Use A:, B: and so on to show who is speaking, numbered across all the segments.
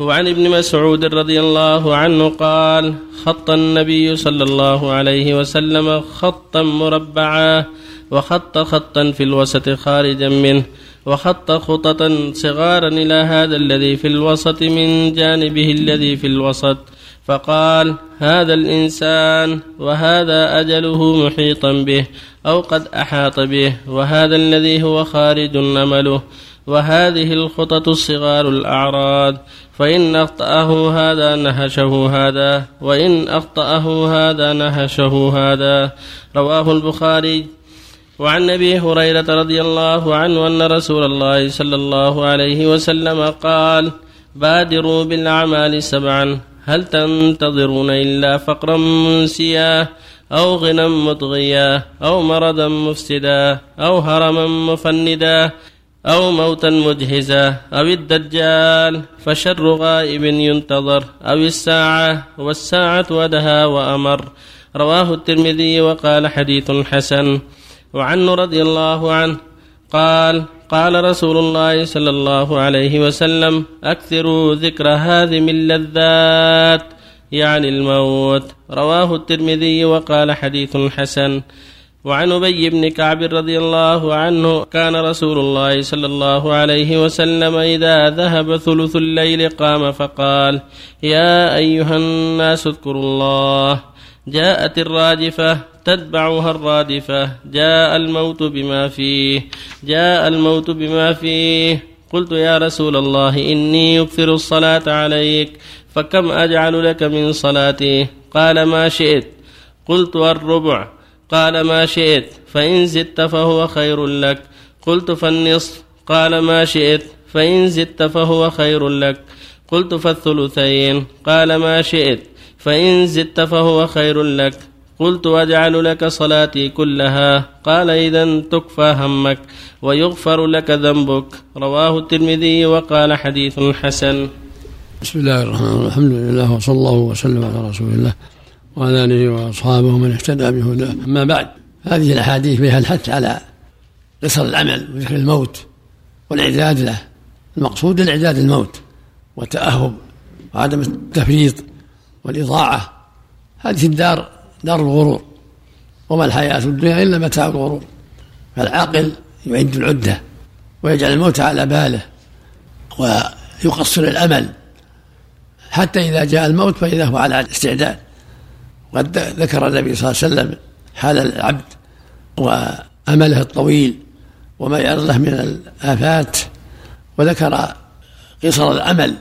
A: وعن ابن مسعود رضي الله عنه قال خط النبي صلى الله عليه وسلم خطا مربعا وخط خطا في الوسط خارجا منه وخط خططا صغارا إلى هذا الذي في الوسط من جانبه الذي في الوسط. فقال هذا الإنسان وهذا أجله محيطا به أو قد أحاط به وهذا الذي هو خارج أمله وهذه الخطط الصغار الأعراض فإن أخطأه هذا نهشه هذا وإن أخطأه هذا نهشه هذا. رواه البخاري. وعن أبي هريرة رضي الله عنه أن رسول الله صلى الله عليه وسلم قال بادروا بالأعمال سبعا. هل تنتظرون إلا فقرا منسيا أو غنى مطغيا أو مرضا مفسدا أو هرما مفندا أو موتا مجهزا أو الدجال فشر غائب ينتظر أو الساعة والساعة ودها وأمر. رواه الترمذي وقال حديث حسن. وعنه رضي الله عنه قال قال رسول الله صلى الله عليه وسلم أكثروا ذكر هذه من اللذات يعني الموت رواه الترمذي وقال حديث حسن. وعن أبي بن كعب رضي الله عنه كان رسول الله صلى الله عليه وسلم إذا ذهب ثلث الليل قام فقال يا أيها الناس اذكروا الله جاءت الراجفة تتبعها الرادفة. جاء الموت بما فيه. جاء الموت بما فيه. قلت يا رسول الله إني أكثر الصلاة عليك. فكم أجعل لك من صلاتي؟ قال ما شئت. قلت الربع. قال ما شئت. فإن زدت فهو خير لك. قلت فالنصف. قال ما شئت. فإن زدت فهو خير لك. قلت فالثلثين. قال ما شئت. فإن زدت فهو خير لك. قلت واجعل لك صلاتي كلها. قال إذا تكفى همك ويغفر لك ذنبك. رواه الترمذي وقال حديث حسن.
B: بسم الله الرحمن الرحيم. الحمد لله وصلى الله وسلم على رسول الله وعلى آله وأصحابه من اهتدى بهداه. أما بعد هذه الأحاديث فيها الحث على قصر العمل وذكر الموت والإعداد له. المقصود الإعداد الموت والتأهب وعدم التفريط والإضاعة. هذه الدار دار الغرور. وما الحياة الدنيا إلا متاع الغرور. فالعاقل يعد العدة ويجعل الموت على باله ويقصر الأمل. حتى إذا جاء الموت فإذا هو على استعداد وقد ذكر النبي صلى الله عليه وسلم حال العبد وأمله الطويل وما يعرض له من الآفات. وذكر قصر الأمل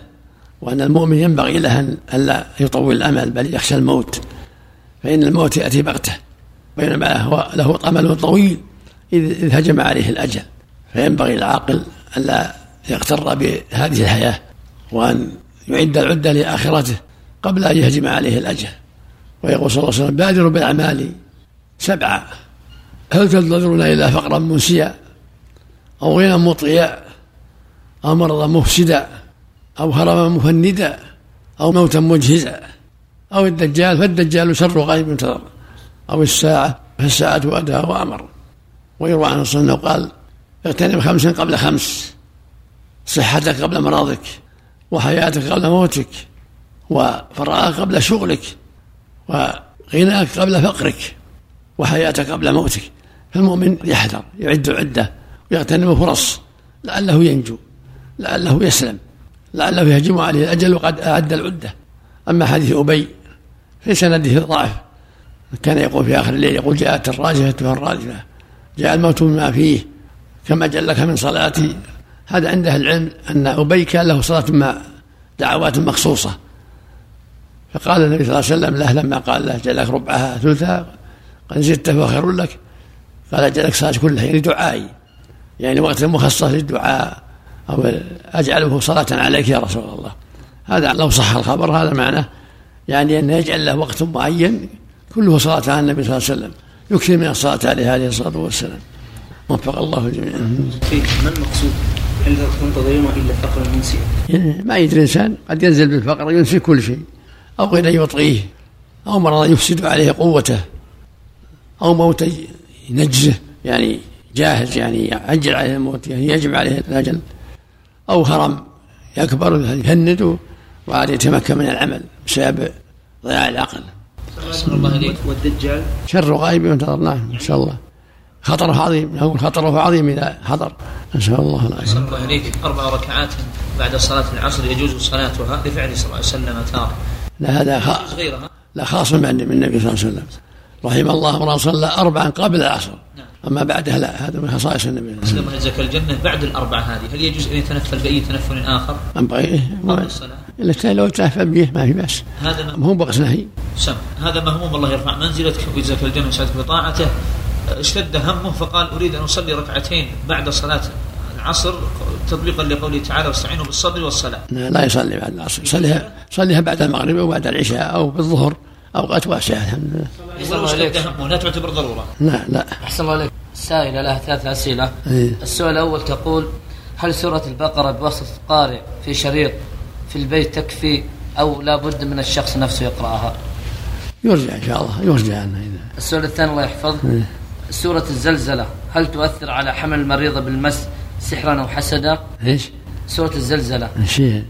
B: وأن المؤمن ينبغي له أن ألا يطول الأمل بل يخشى الموت. فإن الموت يأتي بغتة بينما هو له أمل طويل إذ هجم عليه الأجل. فينبغي العاقل ألا يغتر بهذه الحياة وأن يعد العدة لآخرته قبل أن يهجم عليه الأجل. ويقول صلى الله عليه وسلم بادروا بالأعمال سبعة. هل تنتظرون إلا فقرا منسيا أو غنى مطغيا أو مرضا مفسدا أو هرما مفندا أو موتا مجهزا؟ أو الدجال فالدجال شر غيب ينتظر أو الساعة فالساعة أدى وأمر. ويروى عنه صلى الله عليه وسلم قال اغتنم خمسا قبل خمس. صحتك قبل مرضك. وحياتك قبل موتك. وفراغك قبل شغلك. وغناك قبل فقرك. وحياتك قبل موتك. فالمؤمن يحذر يعد عدة. ويغتنم فرص. لعله ينجو. لعله يسلم. لعله يهجم عليه. الأجل وقد أعد العدة. أما حديث أبي في سنده ضعف. كان يقول في آخر الليل يقول جاءت الراجفة فالراجفة جاء الموت بما فيه كما جلك من صلاتي. هذا عنده العلم أن أبي كان له صلاة مع دعوات مخصوصة. فقال النبي صلى الله عليه وسلم له لما قال له جلك ربعها ثلثها قال زدت خير لك. قال جلك صلاة كلها يعني دعائي. يعني وقت مخصص للدعاء أو أجعله صلاة عليك يا رسول الله. هذا لو صح الخبر هذا معناه يعني أن يجعل له وقت معين كله صلاة على النبي صلى الله عليه وسلم. يكثر من الصلاة عليه عليه الصلاة والسلام. وفق الله الجميع
C: ما المقصود؟ هل تنتظرون إلا فقر منسي؟
B: يعني ما يدري الإنسان. قد ينزل بالفقر ينسي كل شيء. أو غنى يطغيه. أو مرض يفسد عليه قوته. أو موت ينجزه يعني جاهز يعني يعجل عليه الموت يعني يجب عليه الأجل. أو هرم يكبر يهنده وعاد يتمكن من العمل بسبب ضياع العقل.
C: الله إليك والدجال؟
B: شر غائب ينتظر نعم إن شاء الله. خطره عظيم أقول خطره عظيم إذا حضر. نسال الله العافيه
D: أحسن الله إليك أربع ركعات بعد صلاة العصر يجوز صلاتها لفعل صلى الله عليه وسلم تارة
B: لا هذا خ...
D: غيرها
B: لا خاص من من النبي صلى الله عليه وسلم. رحم الله امرا صلى اربعا قبل العصر. أما بعدها لا هذا من خصائص النبي صلى الله عليه وسلم.
D: الجنة بعد الأربعة هذه. هل يجوز أن يتنفل بأي تنفل آخر؟
B: من بغيره
D: قبل الصلاة.
B: إلا لو تلهف به ما في بأس.
D: هذا
B: مو بغس نهي.
D: سم. هذا مهموم الله يرفع منزلتك ويجزاك الجنة ويسعدك بطاعته. اشتد همه فقال أريد أن أصلي ركعتين بعد صلاة العصر تطبيقا لقوله تعالى واستعينوا بالصبر والصلاة
B: لا لا يصلي بعد العصر. يصليها يصليها بعد المغرب أو بعد العشاء أو بالظهر اوقات واسعه الحمد لله
D: اشتد همه لا تعتبر ضرورة.
B: لا لا.
E: أحسن الله عليك. سائلة لها ثلاث أسئلة.
B: إيه.
E: السؤال الأول تقول هل سورة البقرة بواسطة قارئ في شريط في البيت تكفي أو لا بد من الشخص نفسه يقرأها.
B: يرجع إن شاء الله يرجع عنها إذا.
E: السؤال الثاني الله يحفظه
B: إيه.
E: سورة الزلزلة هل تؤثر على حمل المريضة بالمس سحرا أو حسدا؟
B: إيش؟
E: سورة الزلزلة.
B: الشيء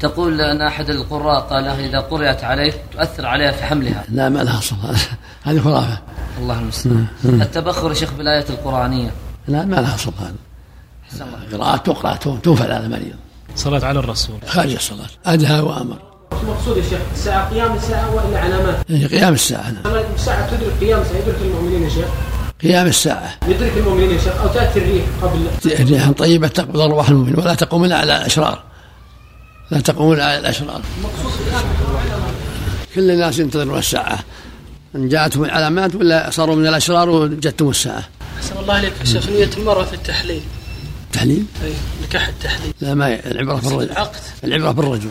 E: تقول أن أحد القراء قال إذا قرأت عليه تؤثر عليها في حملها.
B: لا ما لها أصل. هذه خرافة.
E: الله المستعان. التبخر يا شيخ بالآيات القرآنية.
B: لا ما لها أصل هذا. قراءات تقرأ توفى على المريض.
F: صلاة على الرسول.
B: خارج الصلاة. أدهى وأمر.
G: المقصود يا شيخ الساعة قيام الساعة وإلا علامات؟
B: يعني قيام الساعة نعم.
G: الساعة تدرك قيام الساعة يدرك المؤمنين يا شيخ؟
B: قيام الساعة.
G: يدرك المؤمنين يا شيخ أو تأتي الريح قبل؟
B: ريح طيبة تقبض أرواح المؤمن ولا تقوم الا على الأشرار. لا تقوم الا على الأشرار. كل الناس ينتظرون الساعة. إن جاءتهم العلامات ولا صاروا من الأشرار وجدتهم الساعة.
H: أحسن الله عليك يا شيخ نية المرأة في التحليل.
B: تحليل
H: أي نكاح التحليل.
B: لا ما العبرة بالرجل
H: العقد.
B: العبرة بالرجل